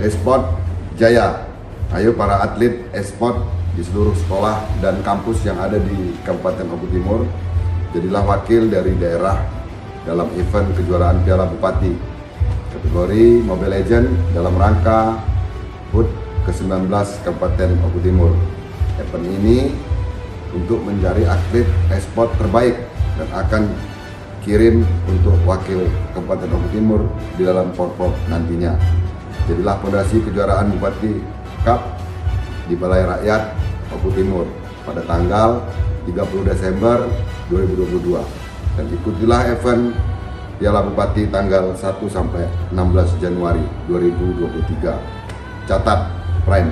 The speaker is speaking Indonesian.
Esport Jaya. Ayo para atlet esport di seluruh sekolah dan kampus yang ada di Kabupaten Oku Timur, jadilah wakil dari daerah dalam event kejuaraan Piala Bupati kategori Mobile Legend dalam rangka HUT ke-19 Kabupaten Oku Timur. Event ini untuk mencari atlet esport terbaik dan akan kirim untuk wakil Kabupaten Oku Timur di dalam Porpor nantinya. Jadilah fondasi kejuaraan Bupati Cup di Balai Rakyat Oku Timur pada tanggal 30 Desember 2022 dan ikutilah event Piala Bupati tanggal 1 sampai 16 Januari 2023. Catat Prime